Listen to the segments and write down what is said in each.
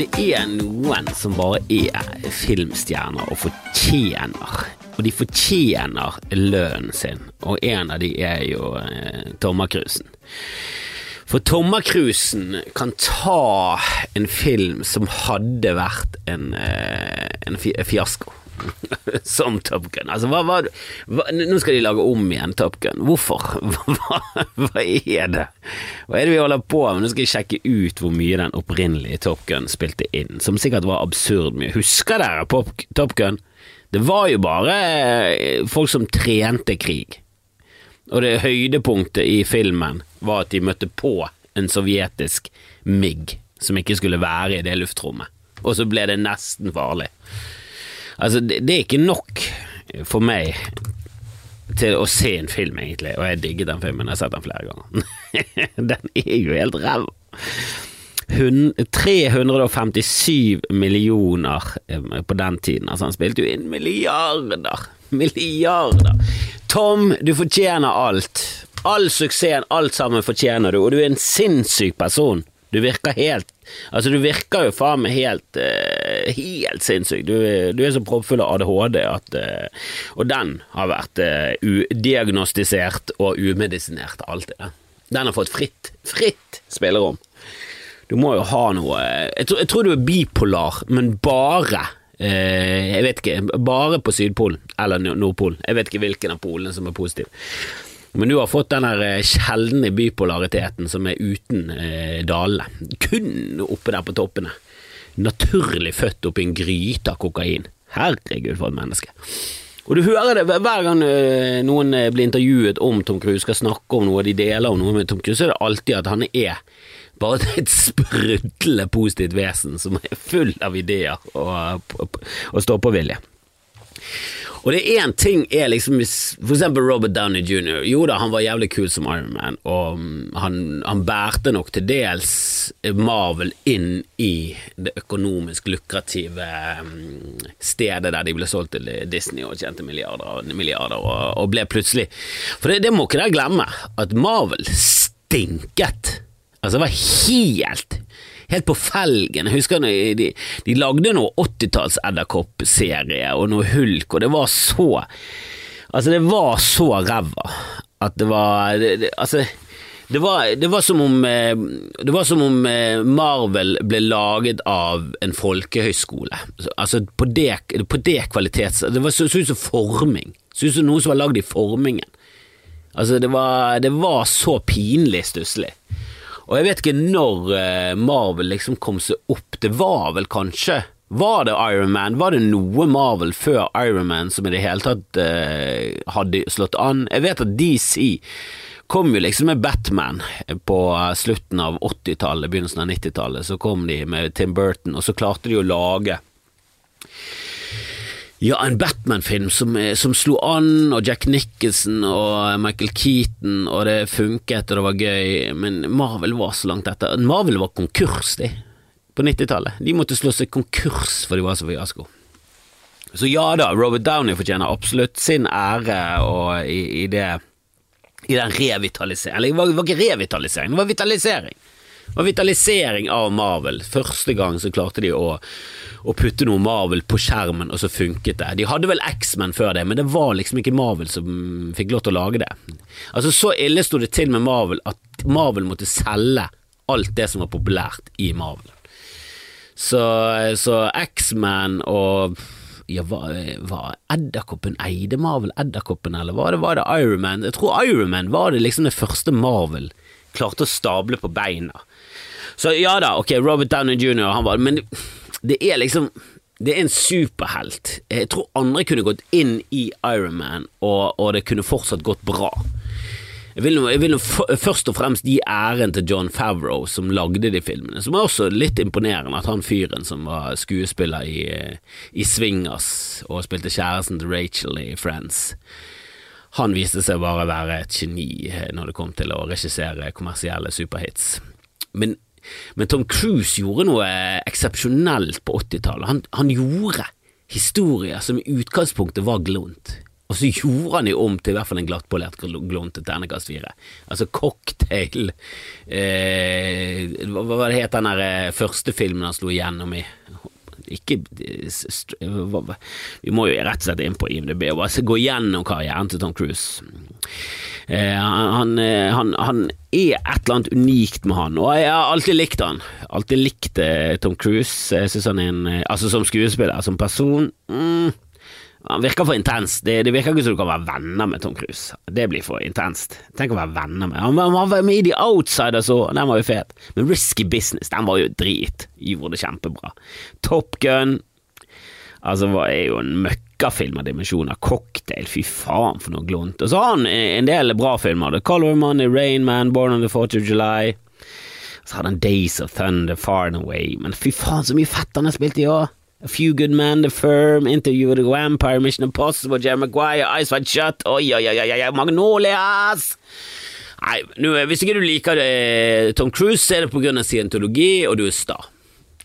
det er noen som bare er filmstjerner og fortjener Og de fortjener lønnen sin, og en av de er jo eh, Tommakrusen. For Tommakrusen kan ta en film som hadde vært en, eh, en fiasko. Som Top Gun. Altså, hva, hva, hva, nå skal de lage om igjen Top Gun. Hvorfor? Hva, er det? Hva er det vi holder på med? Nå skal jeg sjekke ut hvor mye den opprinnelige Top Gun spilte inn, som sikkert var absurd mye. Husker dere Pop, Top Gun? Det var jo bare eh, folk som trente krig. Og det høydepunktet i filmen var at de møtte på en sovjetisk MIG som ikke skulle være i det luftrommet. Og så ble det nesten farlig. Altså, det, det er ikke nok for meg til å se en film, egentlig, og jeg digger den filmen. Jeg har sett den flere ganger. den er jo helt ræva. 357 millioner eh, på den tiden. Altså, han spilte jo inn milliarder. Milliarder. Tom, du fortjener alt. All suksessen, alt sammen fortjener du, og du er en sinnssyk person. Du virker helt Altså, du virker jo faen meg helt uh, Helt sinnssyk. Du, du er så proppfull av ADHD at uh, Og den har vært uh, udiagnostisert og umedisinert alltid. ja. Den har fått fritt, fritt spillerom. Du må jo ha noe Jeg tror, jeg tror du er bipolar, men bare Jeg vet ikke, bare på Sydpolen eller Nordpolen. Jeg vet ikke hvilken av polene som er positiv. Men du har fått den eh, sjeldne bipolariteten som er uten eh, dalene. Kun oppe der på toppene. Naturlig født oppi en gryte av kokain. Herregud, for et menneske. Og du hører det hver gang eh, noen eh, blir intervjuet om Tom Cruise, skal snakke om noe de deler om noe med Tom Cruise, så er det alltid at han er bare et sprudlende positivt vesen som er full av ideer og, og, og stå-på-vilje. Og det er én ting er liksom For eksempel Robert Downey jr. Jo da, han var jævlig kul som Iron Man, og mm, han, han bærte nok til dels Marvel inn i det økonomisk lukrative mm, stedet der de ble solgt til Disney og tjente milliarder og milliarder, og, og ble plutselig For det, det må ikke dere glemme, at Marvel stinket. Altså, det var helt Helt på felgen. Jeg husker når de, de lagde noe 80-talls edderkoppserie og noe hulk, og det var så Altså, det var så ræva at det var det, det, Altså, det var, det var som om eh, Det var som om eh, Marvel ble laget av en folkehøyskole. Altså, på det, på det kvalitets... Det var så ut som forming. Så ut som noe som var lagd i formingen. Altså, det var, det var så pinlig stusslig. Og jeg vet ikke når eh, Marvel liksom kom seg opp. Det var vel kanskje Var det Iron Man? Var det noe Marvel før Iron Man som i det hele tatt eh, hadde slått an? Jeg vet at DC kom jo liksom med Batman på slutten av 80-tallet, begynnelsen av 90-tallet. Så kom de med Tim Burton, og så klarte de å lage ja, en Batman-film som, eh, som slo an, og Jack Nicholson og Michael Keaton, og det funket, og det var gøy, men Marvel var så langt etter. Marvel var konkurs, de, på 90-tallet. De måtte slå seg konkurs, for de var så fiasko. Så ja da, Robert Downey fortjener absolutt sin ære og i, i det i den revitaliseringen Eller det var, var ikke revitalisering, det var vitalisering. Var vitalisering av Marvel. Første gang så klarte de å, å putte noe Marvel på skjermen, og så funket det. De hadde vel X-Men før det, men det var liksom ikke Marvel som fikk lov til å lage det. Altså Så ille sto det til med Marvel at Marvel måtte selge alt det som var populært i Marvel. Så, så X-Man og ja, var, var Edderkoppen eide Marvel Edderkoppen, eller var det, var det Iron Man? Jeg tror Iron Man var det liksom det første Marvel klarte å stable på beina. Så ja da, ok, Robert Downey jr., han var Men det er liksom Det er en superhelt. Jeg tror andre kunne gått inn i Iron Man, og, og det kunne fortsatt gått bra. Jeg vil, jeg vil først og fremst gi æren til John Favreau, som lagde de filmene. Som er også litt imponerende, at han fyren som var skuespiller i, i Swingers og spilte kjæresten til Rachel i Friends, han viste seg bare å være et geni når det kom til å regissere kommersielle superhits. Men, men Tom Cruise gjorde noe eksepsjonelt på 80-tallet. Han, han gjorde historier som i utgangspunktet var glunt. Og så gjorde han jo om til i hvert fall en glattpolert glunt til ternekast fire. Altså cocktail eh, Hva det het den eh, første filmen han slo igjennom i? Ikke Vi må jo rett og slett inn på IMDb og bare gå gjennom karrieren til Tom Cruise. Eh, han, eh, han, han, er et eller annet unikt med han, og jeg har alltid likt han. Alltid likt Tom Cruise. Jeg synes han er en Altså som skuespiller, som person mm, han virker for intens. Det, det, virker ikke som du kan være venner med Tom Cruise. Det blir for intenst. Tenk å være venner med Han, han var med i The Outsiders òg, den var jo fet. Men Risky Business, den var jo drit. Gjorde det kjempebra. Top Gun Altså, var er jo en møkkafilm av dimensjoner. Cocktail, fy faen for noe glunt. Og så har han en del bra filmer. The Color Money, Rain Man, Born on the 4th of July. Så hadde han Days of Thunder, Far and Away. Men fy faen, så mye fett han har spilt i år. A Few Good Men, The Firm, Interview with the Vampire, Mission Impossible, Jerry Maguire, Ice White Shut, oi, oi, oi, oi, Magnolias! Nei, nu, hvis ikke du liker det, eh, Tom Cruise, så er det av scientologi, og du er sta.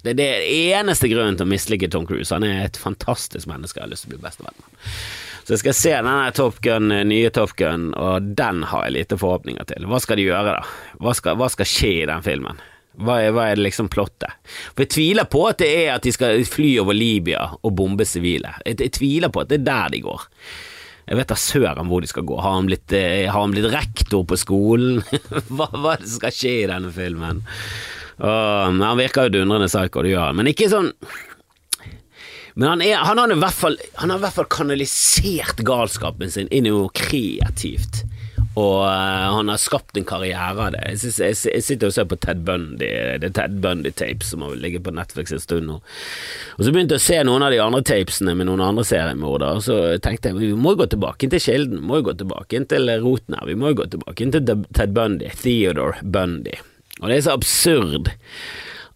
Det er det eneste grunnen til å mislike Tom Cruise. Han er et fantastisk menneske jeg har lyst til å bli bestevenn med. Så jeg skal se denne Top Gun, eh, nye Top Gun, og den har jeg lite forhåpninger til. Hva skal de gjøre, da? Hva skal, hva skal skje i den filmen? Hva er, hva er, det liksom plottet? For Jeg tviler på at det er at de skal fly over Libya og bombe sivile. Jeg, jeg, tviler på at det er der de går. Jeg vet da søren hvor de skal gå. Har han blitt, eh, har han blitt rektor på skolen? hva, hva er det som skal skje i denne filmen? Åh, han virker jo dundrende psycho, det gjør han. Men ikke sånn men han, er, han, har i hvert fall, han har i hvert fall kanalisert galskapen sin inn i noe kreativt. Og uh, han har skapt en karriere av det. Jeg, synes, jeg, jeg, sitter og ser på Ted Bundy, det er Ted Bundy-tapes som har ligget på Netflix en stund nå. Og så begynte jeg å se noen av de andre tapesene med noen andre seriemordere, og så tenkte jeg vi må jo gå tilbake til kilden, vi må jo gå tilbake til roten her, vi må jo gå tilbake til Ted Bundy, Theodore Bundy. Og det er så absurd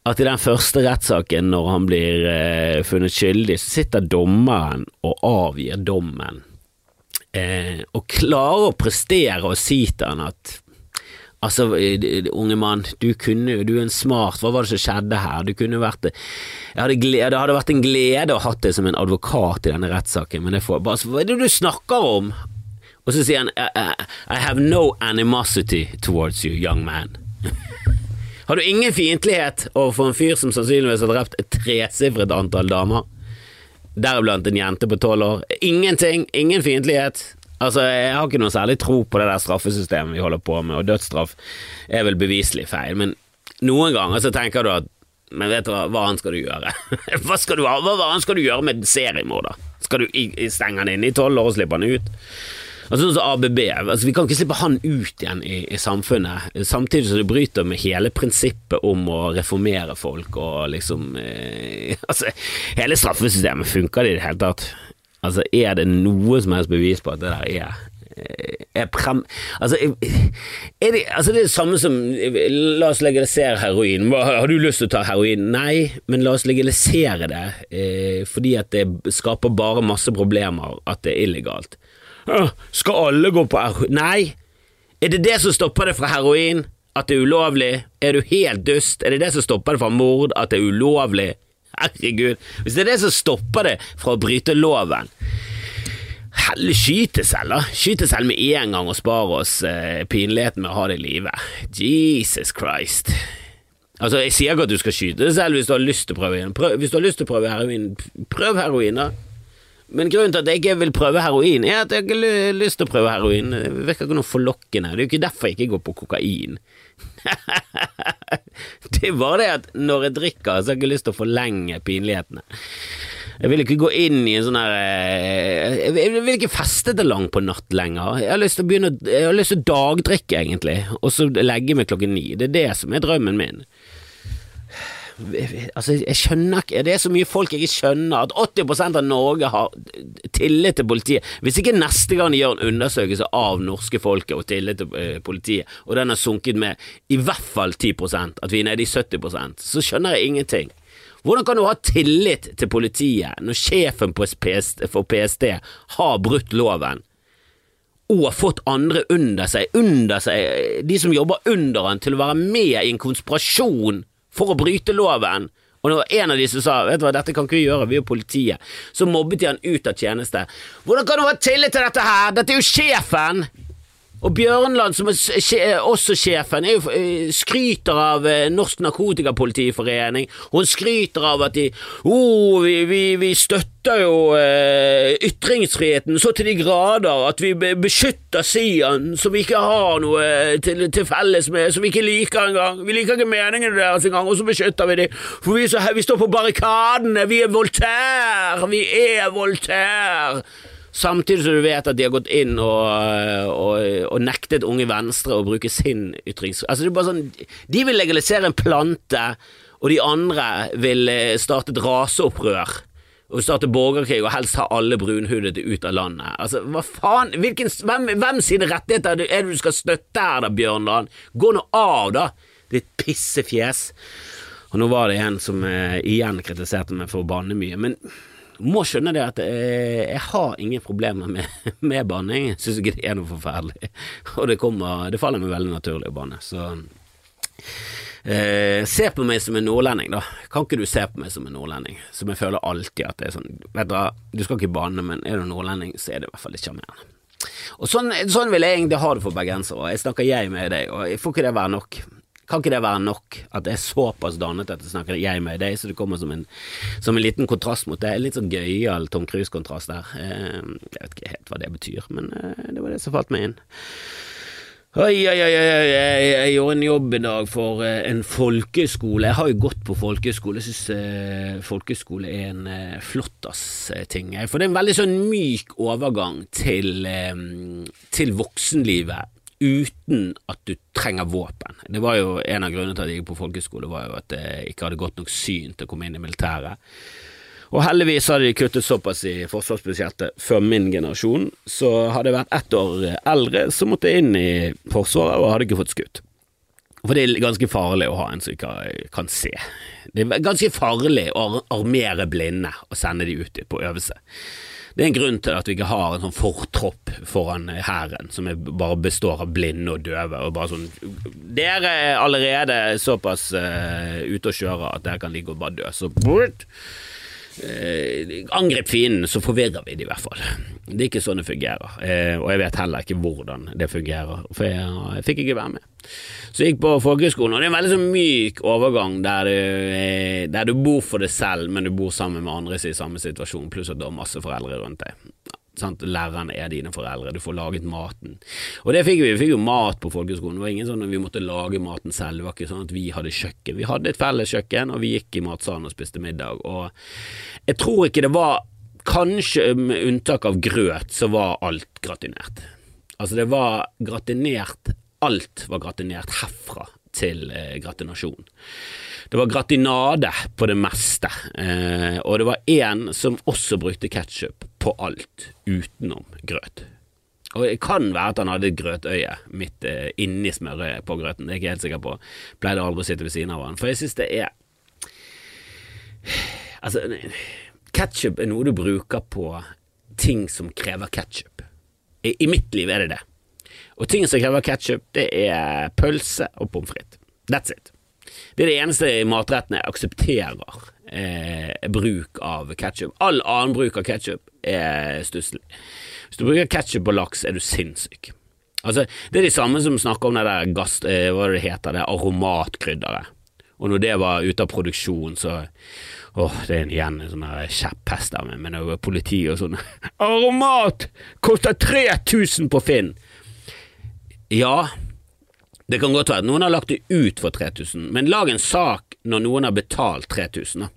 at i den første rettssaken, når han blir eh, funnet skyldig, så sitter dommeren og avgir dommen eh, og klare å prestere og si til han at Altså, eh, unge mann, du kunne jo, du er en smart, hva var det som skjedde her? Du kunne vært hadde glede, Det hadde vært en glede å ha deg som en advokat i denne rettssaken, men det får bare Hva er det du snakker om? Og så sier han I have no animosity towards you, young man. har du ingen fiendtlighet overfor en fyr som sannsynligvis har drept et tresifret antall damer? Deriblant en jente på tolv år. Ingenting, ingen fiendtlighet. Altså, Jeg har ikke noe særlig tro på det der straffesystemet vi holder på med, og dødsstraff er vel beviselig feil, men noen ganger så tenker du at men vet du hva, hva annet skal du gjøre? hva, skal du, hva, hva annet skal du gjøre med seriemorder? Skal du stenge han inne i tolv år og slippe han ut? Altså Sånn som ABB, altså Vi kan ikke slippe han ut igjen i, i, samfunnet, samtidig som det bryter med hele prinsippet om å reformere folk og liksom eh, Altså, hele straffesystemet funker det i det hele tatt? Altså, er det noe som helst bevis på at det der er eh, er prem... Altså er det, altså det er det samme som La oss legalisere heroin. Har du lyst til å ta heroin? Nei, men la oss legalisere det eh, fordi at det skaper bare masse problemer at det er illegalt. Skal alle gå på heroin? Nei! Er det det som stopper det fra heroin? At det er ulovlig? Er du helt dust? Er det det som stopper det fra mord? At det er ulovlig? Herregud, hvis det er det som stopper det fra å bryte loven skyte selv, da. Skyte selv med en gang og spare oss eh, pinligheten med å ha det i live. Jesus Christ. Altså, Jeg sier ikke at du skal skyte selv hvis du har lyst til å prøve heroin. prøv, Hvis du har lyst til å prøve heroin, prøv heroin, da. Men grunnen til at jeg ikke vil prøve heroin, er at jeg ikke har lyst til å prøve heroin. Det virker ikke noe forlokkende. Det er jo ikke derfor jeg ikke går på kokain. det er bare det at når jeg drikker, så har jeg ikke lyst til å forlenge pinlighetene. Jeg vil ikke gå inn i en sånn her eh, Jeg vil ikke feste til langt på natt lenger. Jeg har lyst til å begynne Jeg har lyst til å dagdrikke, egentlig, og så legge meg klokken ni. Det er det som er drømmen min. Altså, jeg skjønner ikke Det er så mye folk jeg ikke skjønner. At 80% av Norge har tillit til politiet. Hvis ikke neste gang de gjør en undersøkelse av norske folket og tillit til uh, politiet, og den har sunket med i hvert fall 10% at vi er nede i 70% så skjønner jeg ingenting. Hvordan kan du ha tillit til politiet når sjefen for PST har brutt loven? og har fått andre under seg, under seg, de som jobber under han, til å være med i en konspirasjon for å bryte loven, Og det var en av de som sa vet du hva, dette kan ikke vi gjøre, vi er politiet. Så mobbet de han ut av tjeneste. Hvordan kan du ha tillit til dette her, dette er jo sjefen! Og Bjørnland, som er også sjefen, er jo, eh, skryter av eh, Norsk Narkotikapolitiforening. Hun skryter av at de oh, vi, vi, vi støtter jo eh, ytringsfriheten så til de grader at vi beskytter Sian, som vi ikke har noe til, til, felles med, som vi ikke liker engang. Vi liker ikke meningene deres engang, og så beskytter vi dem. For vi, så, vi står på barrikadene, vi er Voltaire, vi er Voltaire. Samtidig som du vet at de har gått inn og, og, og nektet Unge Venstre å bruke sin ytrings... Altså det er bare sånn, De vil legalisere en plante, og de andre vil eh, starte et raseopprør. Og starte borgerkrig og helst ha alle brunhudede ut av landet. Altså, hva faen? Hvilken, hvem, hvem sine rettigheter er det du skal støtte her, da, Bjørnland? Gå nå av, da, ditt pissefjes. Og nå var det en som eh, igjen kritiserte meg for å banne mye, men må skjønne det at jeg, jeg har ingen problemer med, med banning. Jeg syns ikke det er noe forferdelig. Og det, kommer, det faller meg veldig naturlig å banne. Så eh, se på meg som en nordlending, da. Kan ikke du se på meg som en nordlending? Som jeg føler alltid at det er sånn Vet du, du skal ikke banne, men er du nordlending, så er det i hvert fall litt sjarmerende. Og sånn, sånn, vil jeg egentlig ha det for bergensere. Jeg snakker jeg med deg, og får ikke det være nok? Kan ikke det være nok at det er såpass dannet at det snakker jeg med deg, så det kommer som en, som en liten kontrast mot det. Litt sånn gøyal Tom Cruise-kontrast der. Eh, jeg vet ikke helt hva det betyr, men eh, det var det som falt meg inn. Oi, oi, oi, oi, jeg gjorde en jobb i dag for eh, en folkeskole. Jeg har jo gått på folkeskole, jeg syns folkeskole er en flottas-ting. For det er en veldig sånn myk overgang til, til voksenlivet uten at du trenger våpen. Det var jo En av grunnene til at jeg gikk på folkeskole, var jo at jeg ikke hadde godt nok syn til å komme inn i militæret. Og heldigvis hadde de kuttet såpass i forsvarsbudsjettet før min generasjon, så hadde jeg vært ett år eldre, så måtte jeg inn i Forsvaret og hadde ikke fått skutt. For det er ganske farlig å ha en som ikke kan se. Det er ganske farlig å armere blinde og sende de ut på øvelse. Det er en grunn til at vi ikke har en sånn fortropp foran hæren som bare består av blinde og døve. og bare sånn, Dere er allerede såpass uh, ute å kjøre at dere kan ligge og bare dø. Så brrrt, uh, angrip fienden, så forvirrer vi det i hvert fall. Det er ikke sånn det fungerer, eh, og jeg vet heller ikke hvordan det fungerer, for jeg, jeg fikk ikke være med. Så jeg gikk på folkehøyskolen, og det er en veldig sånn myk overgang der du, der du, bor for deg selv, men du bor sammen med andre i samme situasjon, pluss at du har masse foreldre rundt deg. Sant? Lærerne er dine foreldre, du får laget maten. Og det fikk vi, vi fikk jo mat på folkehøgskolen, det var ingen sånn at vi måtte lage maten selv, det var ikke sånn at vi hadde kjøkken. Vi hadde et felles kjøkken, og vi gikk i matsalen og spiste middag, og jeg tror ikke det var Kanskje med unntak av grøt, så var alt gratinert. Altså, det var gratinert alt var gratinert herfra til eh, gratinasjon. Det var gratinade på det meste, eh, og det var én som også brukte ketsjup på alt utenom grøt. Og Det kan være at han hadde et grøtøye midt eh, inni smørøyet på grøten, det er jeg ikke helt sikker på. Pleide aldri å sitte ved siden av han, for jeg synes det er Altså, ketsjup er noe du bruker på ting som krever ketsjup. I, I mitt liv er det det. Og ting som krever ketsjup, det er pølse og pommes frites. That's it. Det er det eneste matrettene jeg aksepterer eh, bruk av ketsjup. All annen bruk av ketsjup er stusslig. Hvis du bruker ketsjup på laks, er du sinnssyk. Altså, det er de samme som snakker om det der gass, eh, hva det heter, det aromatkrydderet. Og når det var ute av produksjon, så Åh, det er igjen en sånn kjepphest meg med noe politi og sånn. Aromat koster 3000 på Finn! Ja, det kan godt være at noen har lagt det ut for 3000, men lag en sak når noen har betalt 3000, da.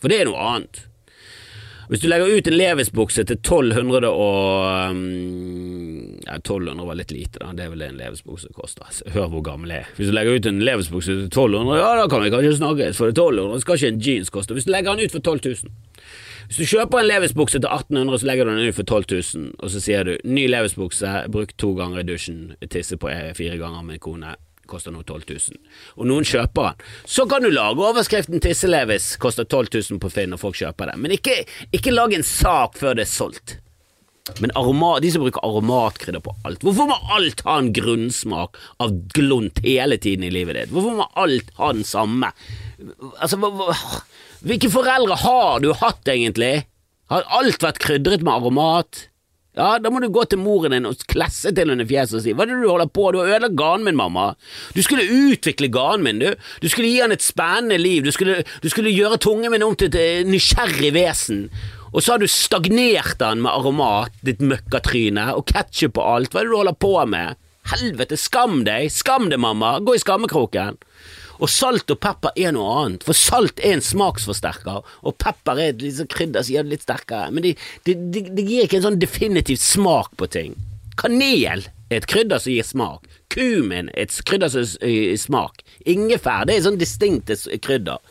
For det er noe annet. Hvis du legger ut en Levis-bukse til 1200 og um, Ja, 1200 var litt lite, da. Det er vel det en Levis-bukse koster. Hør hvor gammel jeg er. Hvis du legger ut en Levis-bukse til 1200, ja, da kan vi kanskje snakkes, for det er 1200 skal ikke en jeans koste. Hvis du legger den ut for 12 000 hvis du kjøper en Levis-bukse til 1800, så legger du den ut for 12 000, og så sier du ny Levis-bukse, brukt to ganger i dusjen, tisse på fire ganger med kone, koster nå 12 000. Og noen kjøper den. Så kan du lage overskriften 'Tisse-Levis koster 12 000 på Finn', og folk kjøper det. Men ikke, ikke lag en sak før det er solgt. Men aromat, de som bruker aromatkrydder på alt Hvorfor må alt ha en grunnsmak av glunt hele tiden i livet ditt? Hvorfor må alt ha den samme Altså, hvilke foreldre har du hatt, egentlig? Har alt vært krydret med aromat? Ja, da må du gå til moren din og klesse til henne i fjeset og si hva er det du holder på, du har ødelagt ganen min, mamma. Du skulle utvikle ganen min, du. Du skulle gi han et spennende liv, du skulle, du skulle gjøre tungen min om til et nysgjerrig vesen. Og så har du stagnert han med aromat, ditt møkkatryne, og ketsjup og alt, hva er det du holder på med? Helvete, skam deg, skam deg, mamma, gå i skammekroken. Og salt og pepper er noe annet, for salt er en smaksforsterker, og pepper er et liksom krydder som gjør det litt sterkere, men det, de, de, de gir ikke en sånn definitiv smak på ting. Kanel er et krydder som gir smak. Kumin er et krydder som gir smak. Ingefær det er sånn distinkte krydder.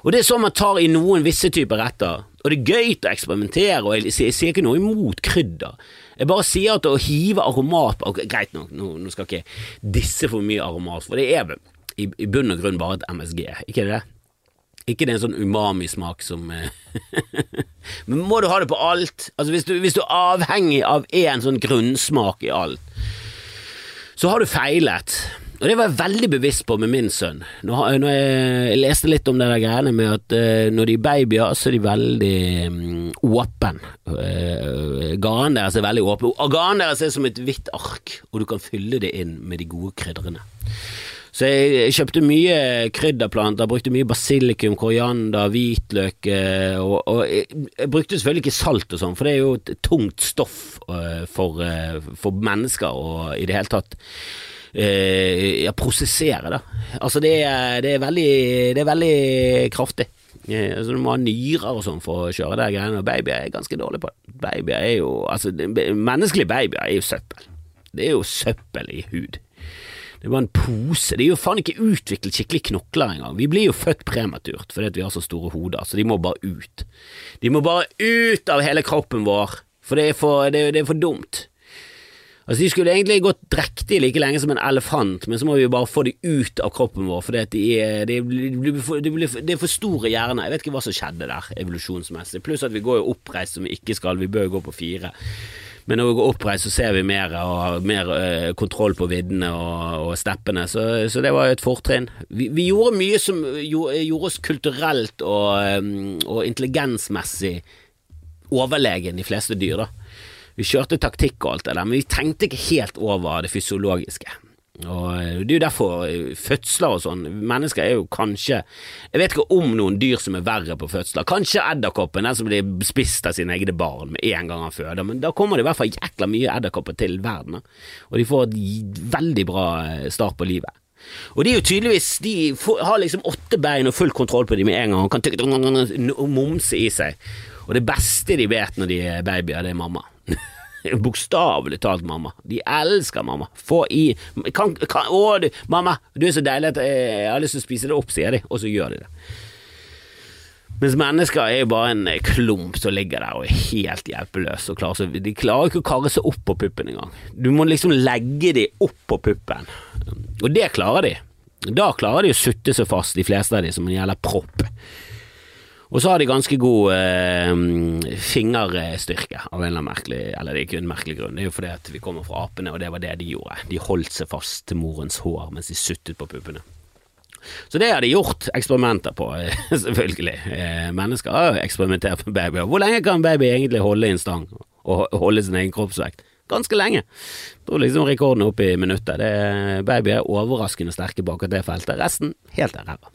Og det er sånn man tar i noen visse typer retter. Og det er gøy å eksperimentere, og jeg sier ikke noe imot krydder. Jeg bare sier at å hive aromat på Greit nok, nå, nå skal ikke disse for mye aromat, for det er i, i bunn og grunn bare et MSG, ikke det? Ikke det er en sånn umami-smak som eh, Men må du ha det på alt? Altså hvis du, hvis du er avhengig av én sånn grunnsmak i alt, så har du feilet. Og det var jeg veldig bevisst på med min sønn. Når, når jeg leste litt om det greiene med at uh, når de er babyer, så er de veldig um, åpen. Uh, ganen deres er veldig åpen. Ganen deres er som et hvitt ark, og du kan fylle det inn med de gode krydderne. Så jeg kjøpte mye krydderplanter, brukte mye basilikum, koriander, hvitløk eh, og, og jeg, jeg, brukte selvfølgelig ikke salt og sånn, for det er jo et tungt stoff uh, for, uh, for, mennesker og i det hele tatt ja, prosessere, da. Altså det er, det er, veldig, det er veldig kraftig. altså Du må ha nyrer og sånn for å kjøre de greiene, og babyer er ganske dårlig på det. Babyer er jo Altså, menneskelige babyer er jo søppel. Det er jo søppel i hud. Det var en pose. De er jo faen ikke utviklet skikkelig knokler engang. Vi blir jo født prematurt fordi vi har så store hoder, så de må bare ut. De må bare ut av hele kroppen vår, for det er for, det, det er for dumt. Altså, De skulle egentlig gått drektige like lenge som en elefant, men så må vi bare få de ut av kroppen vår, for de er, de, de, det er for store hjerner. Jeg vet ikke hva som skjedde der, evolusjonsmessig. Pluss at vi går jo oppreist som vi ikke skal, vi bør jo gå på fire. Men når vi går oppreist, så ser vi mer og har mer uh, kontroll på viddene og, og steppene, så, så, det var jo et fortrinn. Vi, vi, gjorde mye som gjorde, oss kulturelt og, um, og, intelligensmessig overlegen de fleste dyr, da. Vi kjørte taktikk og alt det der, men vi tenkte ikke helt over det fysiologiske. Og eh, Det er jo derfor eh, fødsler og sånn Mennesker er jo kanskje Jeg vet ikke om noen dyr som er verre på fødsler. Kanskje edderkoppen, den som blir spist av sine egne barn med en gang han føder. Men da kommer det i hvert fall jækla mye edderkopper til verden, og de får et veldig bra eh, start på livet. Og de er jo tydeligvis De har liksom åtte bein og full kontroll på dem med en gang og kan momse i seg. Og det beste de vet når de er babyer, det er mamma. Bokstavelig talt, mamma. De elsker mamma. Få i kan, kan, Å, du, mamma, du er så deilig at jeg har lyst til å spise det opp, sier de, og så gjør de det. Mens mennesker er jo bare en klump som ligger der og er helt hjelpeløs. Klarer de klarer ikke å karre seg opp på puppen engang. Du må liksom legge dem opp på puppen, og det klarer de. Da klarer de å sutte seg fast, de fleste av de, som en jævla propp. Og så har de ganske god eh, fingerstyrke, av en eller annen merkelig Eller det er ikke en merkelig grunn, det er jo fordi at vi kommer fra apene, og det var det de gjorde. De holdt seg fast til morens hår mens de suttet på puppene. Så det har de gjort eksperimenter på, selvfølgelig. Eh, mennesker har jo eksperimentert med babyer. Hvor lenge kan en baby egentlig holde i en stang og holde sin egen kroppsvekt? Ganske lenge. Jeg tror liksom rekorden er oppe i minuttet. Babyer er overraskende sterke bak det feltet. Resten helt der ræva.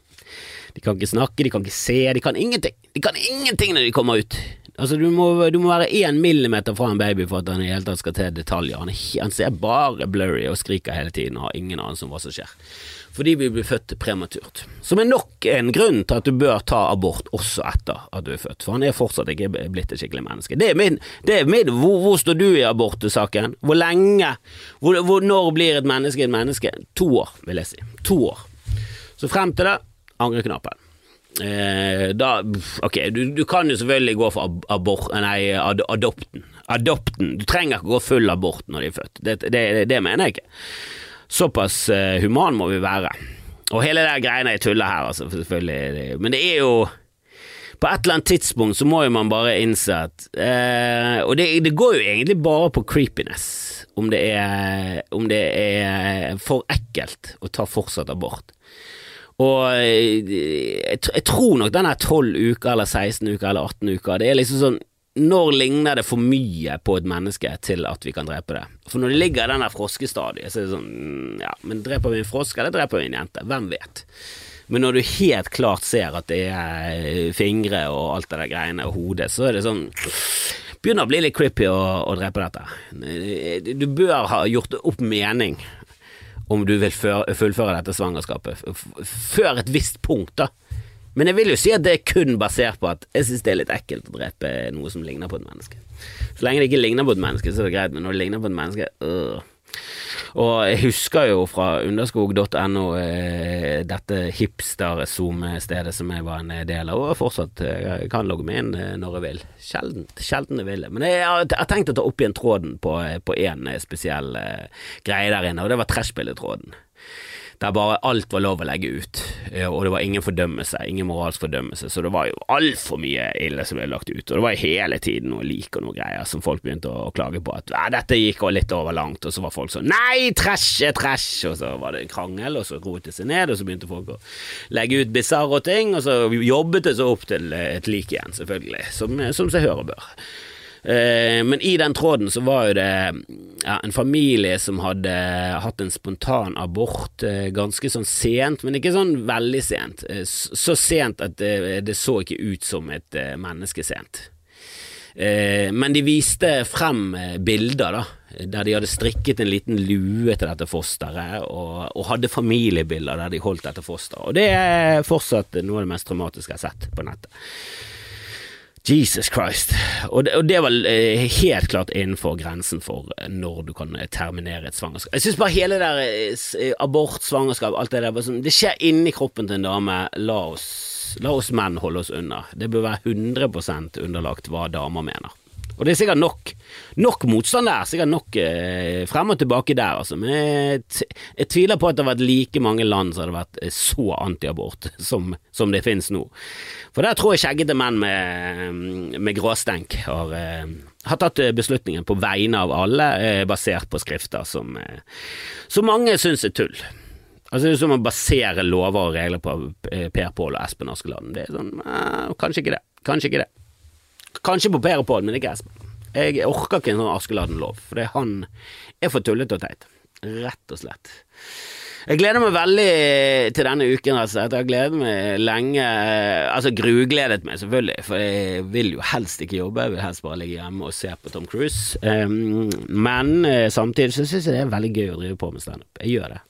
De kan ikke snakke, de kan ikke se, de kan ingenting. De kan ingenting når de kommer ut. Altså, du må, du må være én millimeter fra en baby for at han i hele tatt skal til detaljer. Han, han, ser bare blurry og skriker hele tiden og har ingen anelse om hva som skjer. Fordi vi blir født prematurt. Som er nok en grunn til at du bør ta abort også etter at du er født, for han er fortsatt ikke blitt et skikkelig menneske. Det er min, det er min hvor, hvor, står du i abortsaken? Hvor lenge? Hvor, hvor, når blir et menneske et menneske? To år, vil jeg si. To år. Så frem til det angreknappen. Eh, da, ok, du, du, kan jo selvfølgelig gå for abort, nei, ad, adopten. Adopten. Du trenger ikke gå full abort når de er født. Det, det, det mener jeg ikke. Såpass eh, human må vi være. Og hele det greiene jeg tuller her, altså, selvfølgelig. Men det er jo På et eller annet tidspunkt så må jo man bare innse at eh, Og det, det, går jo egentlig bare på creepiness. Om det er, om det er for ekkelt å ta fortsatt abort. Og jeg, jeg tror nok den er 12 uker eller 16 uker eller 18 uker. Det er liksom sånn når ligner det for mye på et menneske til at vi kan drepe det? For når det ligger i den der froskestadiet, så er det sånn mm, Ja, men dreper vi en frosk, eller dreper vi en jente? Hvem vet? Men når du helt klart ser at det er fingre og alt det der greiene og hodet, så er det sånn Begynner å bli litt creepy å, å drepe dette. Du bør ha gjort opp mening om du vil fullføre dette svangerskapet før et visst punkt, da. Men jeg vil jo si at det er kun basert på at jeg synes det er litt ekkelt å drepe noe som ligner på et menneske. Så lenge det ikke ligner på et menneske, så er det greit, men når det ligner på et menneske øh. Og jeg husker jo fra underskog.no eh, dette hipster-zoom-stedet som jeg var en del av, og fortsatt jeg eh, kan logge meg inn eh, når jeg vil. Sjelden, sjelden jeg vil. Men jeg har, tenkt å ta opp igjen tråden på én spesiell eh, greie der inne, og det var trashbilletråden der bare alt var lov å legge ut, og det var ingen fordømmelse, ingen moralsk fordømmelse, så det var jo altfor mye ille som ble lagt ut, og det var hele tiden noe lik og noe greier som folk begynte å, klage på, at dette gikk litt over langt, og så var folk sånn nei, trash er trash, og så var det en krangel, og så roet det seg ned, og så begynte folk å legge ut bisarre ting, og så jobbet det seg opp til et lik igjen, selvfølgelig, som, som seg hør og bør. Eh, men i den tråden så var jo det ja, en familie som hadde hatt en spontan abort eh, ganske sånn sent, men ikke sånn veldig sent. Eh, så sent at det, så ikke ut som et menneske sent. Men de viste frem bilder, da, der de hadde strikket en liten lue til dette fosteret, og, og hadde familiebilder der de holdt dette fosteret. Og det er fortsatt noe av det mest traumatiske jeg har sett på nettet. Jesus Christ. Og det, og det var eh, helt klart innenfor grensen for eh, når du kan eh, terminere et svangerskap. Jeg syns bare hele der abort, svangerskap, alt det der sånn, Det skjer inni kroppen til en dame. La oss, la oss menn holde oss unna. Det bør være 100% underlagt hva damer mener. Og det er sikkert nok, nok motstand der, sikkert nok eh, frem og tilbake der, altså. Men jeg, jeg, tviler på at det har vært like mange land som hadde vært eh, så antiabort som, som det finnes nå. For der tror jeg skjeggete menn med, med gråstenk har, eh, har, tatt eh, beslutningen på vegne av alle, eh, basert på skrifter som, eh, som mange syns er tull. Altså Det er som å basere lover og regler på Per Pål og Espen Askeladden. Det er sånn, Kanskje ikke det. Kanskje ikke det. Kanskje på Per og Pål, men ikke Espen. Jeg orker ikke en sånn Askeladden-lov, for han er for tullete og teit. Rett og slett. Jeg gleder meg veldig til denne uken. Altså. Jeg har gledet meg lenge. Altså grugledet meg, selvfølgelig, for jeg vil jo helst ikke jobbe. Jeg vil helst bare ligge hjemme og se på Tom Cruise. Men uh, samtidig så syns jeg det er veldig gøy å drive på med standup. Jeg gjør det.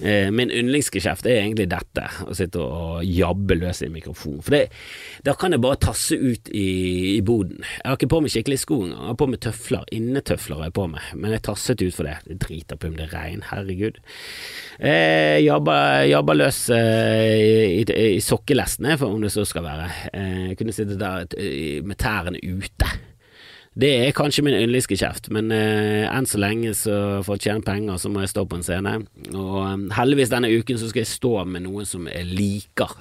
Eh, min yndlingsgeskjeft er egentlig dette, å sitte og jabbe løs i en mikrofon. For det, da kan jeg bare tasse ut i, i boden. Jeg har ikke på meg skikkelig sko engang, jeg har på meg tøfler, innetøfler har jeg på meg, men jeg tasset ut for det. Det driter på om det er regn, herregud. Eh, jabber, jabber løs eh, i, i, i sokkelestene, for om det så skal være. Eh, jeg kunne sitte der med tærne ute. Det er kanskje min yndlingsgeskjeft, men eh, enn så lenge så for å tjene penger så må jeg stå på en scene. Og um, heldigvis denne uken så skal jeg stå med noen som jeg liker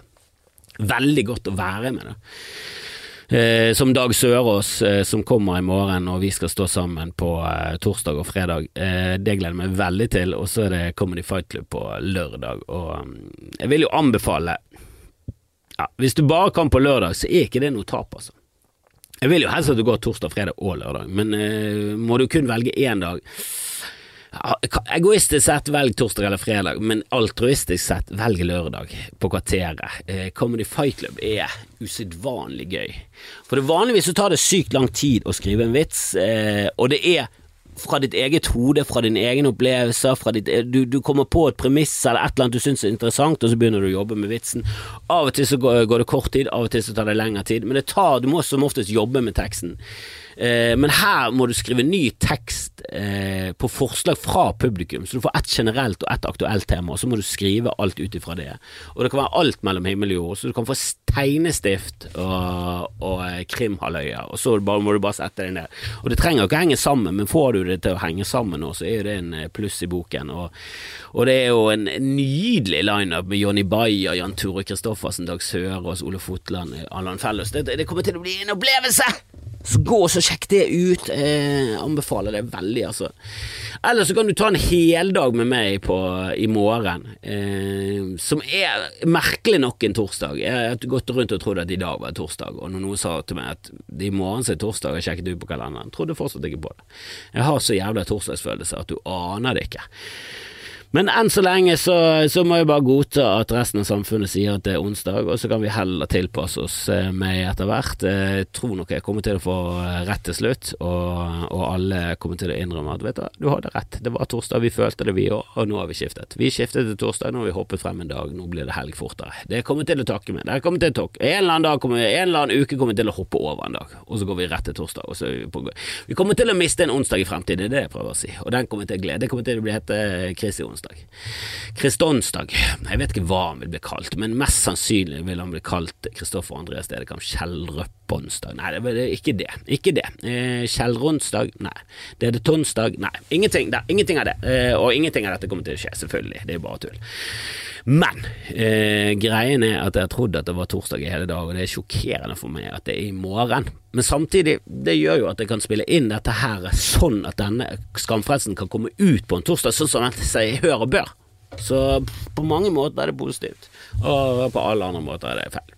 veldig godt å være med. da. Eh, som Dag Sørås, eh, som kommer i morgen, og vi skal stå sammen på eh, torsdag og fredag. Eh, det gleder jeg meg veldig til. Og så er det Comedy Fight Club på lørdag. Og um, jeg vil jo anbefale ja, Hvis du bare kan på lørdag, så er ikke det noe tap, altså. Jeg vil jo helst at du går torsdag, fredag og lørdag, men uh, må du kun velge én dag Egoistisk sett velg torsdag eller fredag, men altruistisk sett velg lørdag på Kvarteret. Eh, Comedy Fight Club er usedvanlig gøy. For det vanligvis så tar det sykt lang tid å skrive en vits, eh, og det er fra ditt eget hode, fra din egen opplevelse, ditt, du, du, kommer på et premiss eller et eller annet du syns er interessant, og så begynner du å jobbe med vitsen. Av og til så går, går det kort tid, av og til så tar det lengre tid, men tar, du må som oftest jobbe med teksten. Eh, men her må du skrive ny tekst eh, på forslag fra publikum, så du får ett generelt og ett aktuelt tema, og så må du skrive alt ut ifra det. Og det kan være alt mellom himmel og jord, så du kan få tegnestift og, og eh, krimhalvøya, og så må du bare sette deg ned. Og det trenger ikke henge sammen, men får du det til å henge sammen nå, så er jo det en pluss i boken. Og, og det er jo en nydelig lineup med Jonny Bayer, Jan Tore Kristoffersen, Dag Sørås, Ole Fotland, Allan Fellus. Det, det kommer til å bli en opplevelse! Så gå og sjekk det ut. Eh, anbefaler det veldig, altså. Eller så kan du ta en heldag med meg på, i morgen, eh, som er merkelig nok en torsdag. Jeg har gått rundt og trodd at i dag var torsdag, og når noen sa til meg at i morgen er torsdag, jeg sjekket ut på kalenderen, trodde fortsatt ikke på det. Jeg har så jævla torsdagsfølelse at du aner det ikke. Men enn så lenge så, så, må jeg bare godta at resten av samfunnet sier at det er onsdag, og så kan vi heller tilpasse oss eh, med etter hvert. Eh, jeg tror nok jeg kommer til å få eh, rett til slutt, og, og alle kommer til å innrømme at vet du, du hadde rett, det var torsdag, vi følte det vi òg, og nå har vi skiftet. Vi skiftet til torsdag, nå har vi hoppet frem en dag, nå blir det helg fortere. Det kommer til å takke med. Det kommer til å takke. En eller annen dag kommer, en eller annen uke kommer til å hoppe over en dag, og så går vi rett til torsdag. Og så vi, vi kommer til å miste en onsdag i fremtiden, det er det jeg prøver å si, og den kommer til å glede. Det kommer til å bli hete Kristi onsdag onsdag. Kristonsdag. Jeg vet ikke hva han vil bli kalt, men mest sannsynlig vil han bli kalt Kristoffer Andreas Dedekam Kjellrøpponsdag. Nei, det er ikke det. Ikke det. Eh, Kjellronsdag? Nei. Dedetonsdag? Nei. Ingenting, det, ingenting av det. Eh, og ingenting av dette kommer til å skje, selvfølgelig. Det er bare tull. Men eh, greien er at jeg trodde at det var torsdag i hele dag, og det er sjokkerende for meg at det er i morgen. Men samtidig, det gjør jo at jeg kan spille inn dette her sånn at denne skamfrelsen kan komme ut på en torsdag, sånn som den seg hør og bør. Så på mange måter er det positivt, og på alle andre måter er det feil.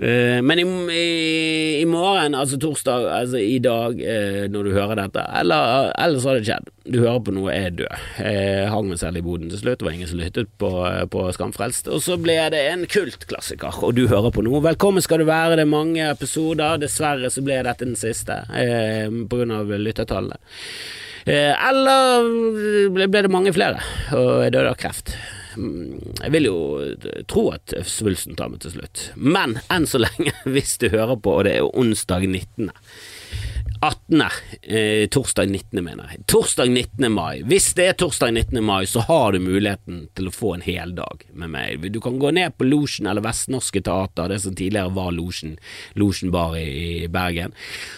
Uh, men i, i, morgen, altså torsdag, altså i dag, uh, når du hører dette, eller ellers har det skjedd. Du hører på noe, jeg er død. Jeg hang meg selv i boden til slutt, det var ingen som lyttet på, på Skamfrelst. Og så ble det en kultklassiker, og du hører på noe. Velkommen skal du være, det er mange episoder. Dessverre så ble dette den siste, på grunn av lyttertallene. Eller ble det mange flere, og jeg døde av kreft. Mm, jeg vil jo tro at svulsten tar meg til slutt. Men enn så lenge, hvis du hører på, og det er onsdag 19. 18. Eh, torsdag 19., mener jeg. Torsdag 19. mai. Hvis det er torsdag 19. mai, så har du muligheten til å få en heldag med meg. Du kan gå ned på Losjen eller Vestnorske Teater, det som tidligere var Losjen, Losjen bar i, Bergen.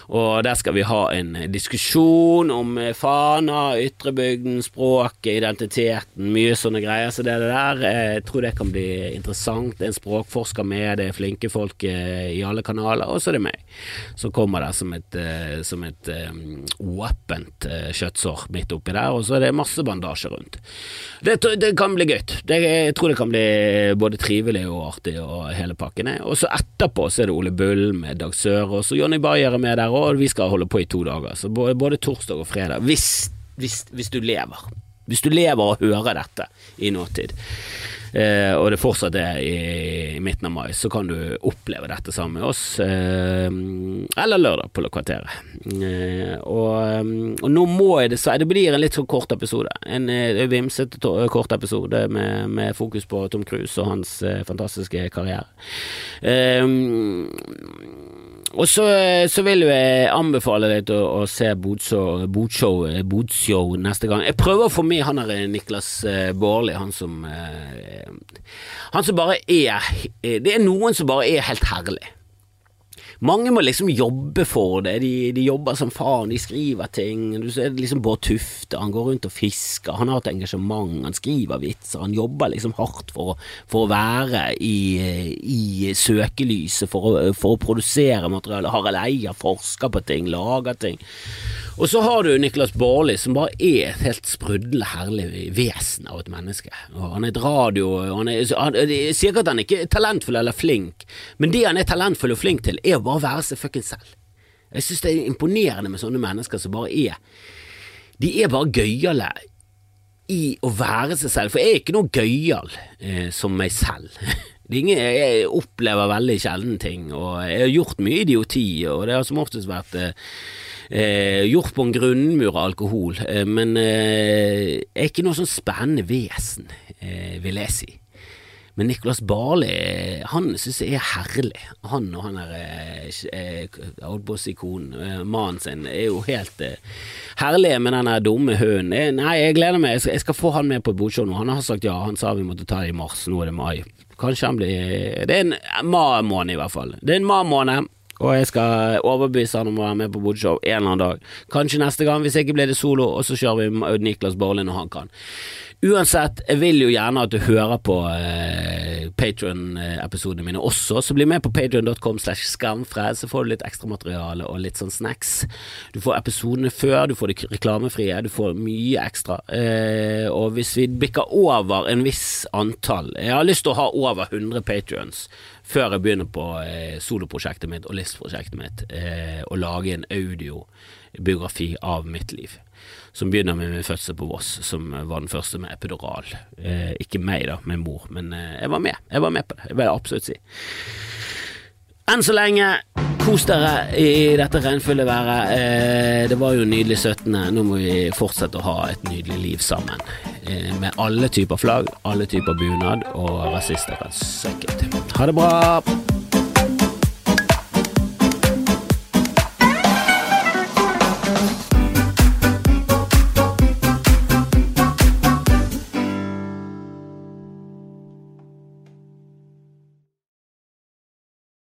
Og der skal vi ha en diskusjon om eh, Fana, ytrebygden, språket, identiteten, mye sånne greier. Så det det der, eh, jeg tror det kan bli interessant. Det er en språkforsker med, det er flinke folk eh, i alle kanaler, og så er det meg som kommer der som et som et åpent uh, kjøttsår midt oppi der, og så er det masse bandasje rundt. Det, det kan bli gøy. jeg tror det kan bli både trivelig og artig og hele pakken. Og så etterpå så er det Ole Bull med Dag Sørås og Jonny Bayer er med der og vi skal holde på i to dager. Så både, både torsdag og fredag. Hvis, hvis, hvis du lever. Hvis du lever og hører dette i nåtid eh, og det fortsatt er i, i, midten av mai, så kan du oppleve dette sammen med oss. Eh, eller lørdag på Kvarteret. Eh, og, eh, og, nå må jeg dessverre Det blir en litt sånn kort episode. En eh, vimsete kort episode med, med, fokus på Tom Cruise og hans eh, fantastiske karriere. Eh, og så, så, vil jeg anbefale deg å, å se Bodshow, Bodshow, neste gang. Jeg prøver å få med han der Niklas uh, Baarli, han som Han som bare er Det er noen som bare er helt herlig. Mange må liksom jobbe for det. De, de jobber som faen, de skriver ting. Du ser liksom Bård Tufte, han går rundt og fisker, han har et engasjement, han skriver vitser, han jobber liksom hardt for, for å være i, i søkelyset, for å, for å produsere materiale. Harald Eia forsker på ting, lager ting. Og så har du Niklas Baarli, som bare er et helt sprudlende herlig vesen av et menneske. Og han er et radio han er, han, Jeg sier ikke at han ikke er talentfull eller flink, men det han er talentfull og flink til, er å bare være seg fuckings selv. Jeg synes det er imponerende med sånne mennesker som bare er De er bare gøyale i å være seg selv, for jeg er ikke noe gøyal eh, som meg selv. Ingen, jeg opplever veldig sjelden ting, og jeg har gjort mye idioti, og det har som oftest vært eh, eh, gjort på en grunnmur av alkohol, eh, men eh, er ikke noe sånn spennende vesen, eh, vil jeg si. Men Nicolas Barli, han syns jeg er herlig. Han og han eh, eh, holdt på å si konen, mannen sin, er jo helt herlige med den dumme hunden. Nei, jeg gleder meg. Jeg skal, jeg skal få han med på et nå. Han har sagt ja. Han sa vi måtte ta det i mars. Nå er det mai. Kanskje han blir Det er en ma-måned, i hvert fall. Det er en ma-måned. Og jeg skal overbevise han om å være med på Bodshow en eller annen dag. Kanskje neste gang, hvis ikke blir det solo, og så kjører vi Niklas Borlin når han kan. Uansett, jeg vil jo gjerne at du hører på eh, Patrion-episodene mine også, så bli med på patrion.com slash skamfred, så får du litt ekstramateriale og litt sånn snacks. Du får episodene før, du får det reklamefrie, du får mye ekstra. Eh, og hvis vi bikker over en viss antall Jeg har lyst til å ha over 100 patrions før jeg begynner på eh, soloprosjektet mitt og listprosjektet mitt, eh, å lage en audiobiografi av mitt liv. Som begynner med min fødsel på Voss, som var den første med epidural. Eh, ikke meg, da, min mor, men eh, jeg var med. Jeg var med på det, det vil jeg absolutt si. Enn så lenge, kos dere i dette regnfulle været. Eh, det var jo nydelig 17. Nå må vi fortsette å ha et nydelig liv sammen. Eh, med alle typer flagg, alle typer bunad, og rasister kan søkke ut. Ha det bra!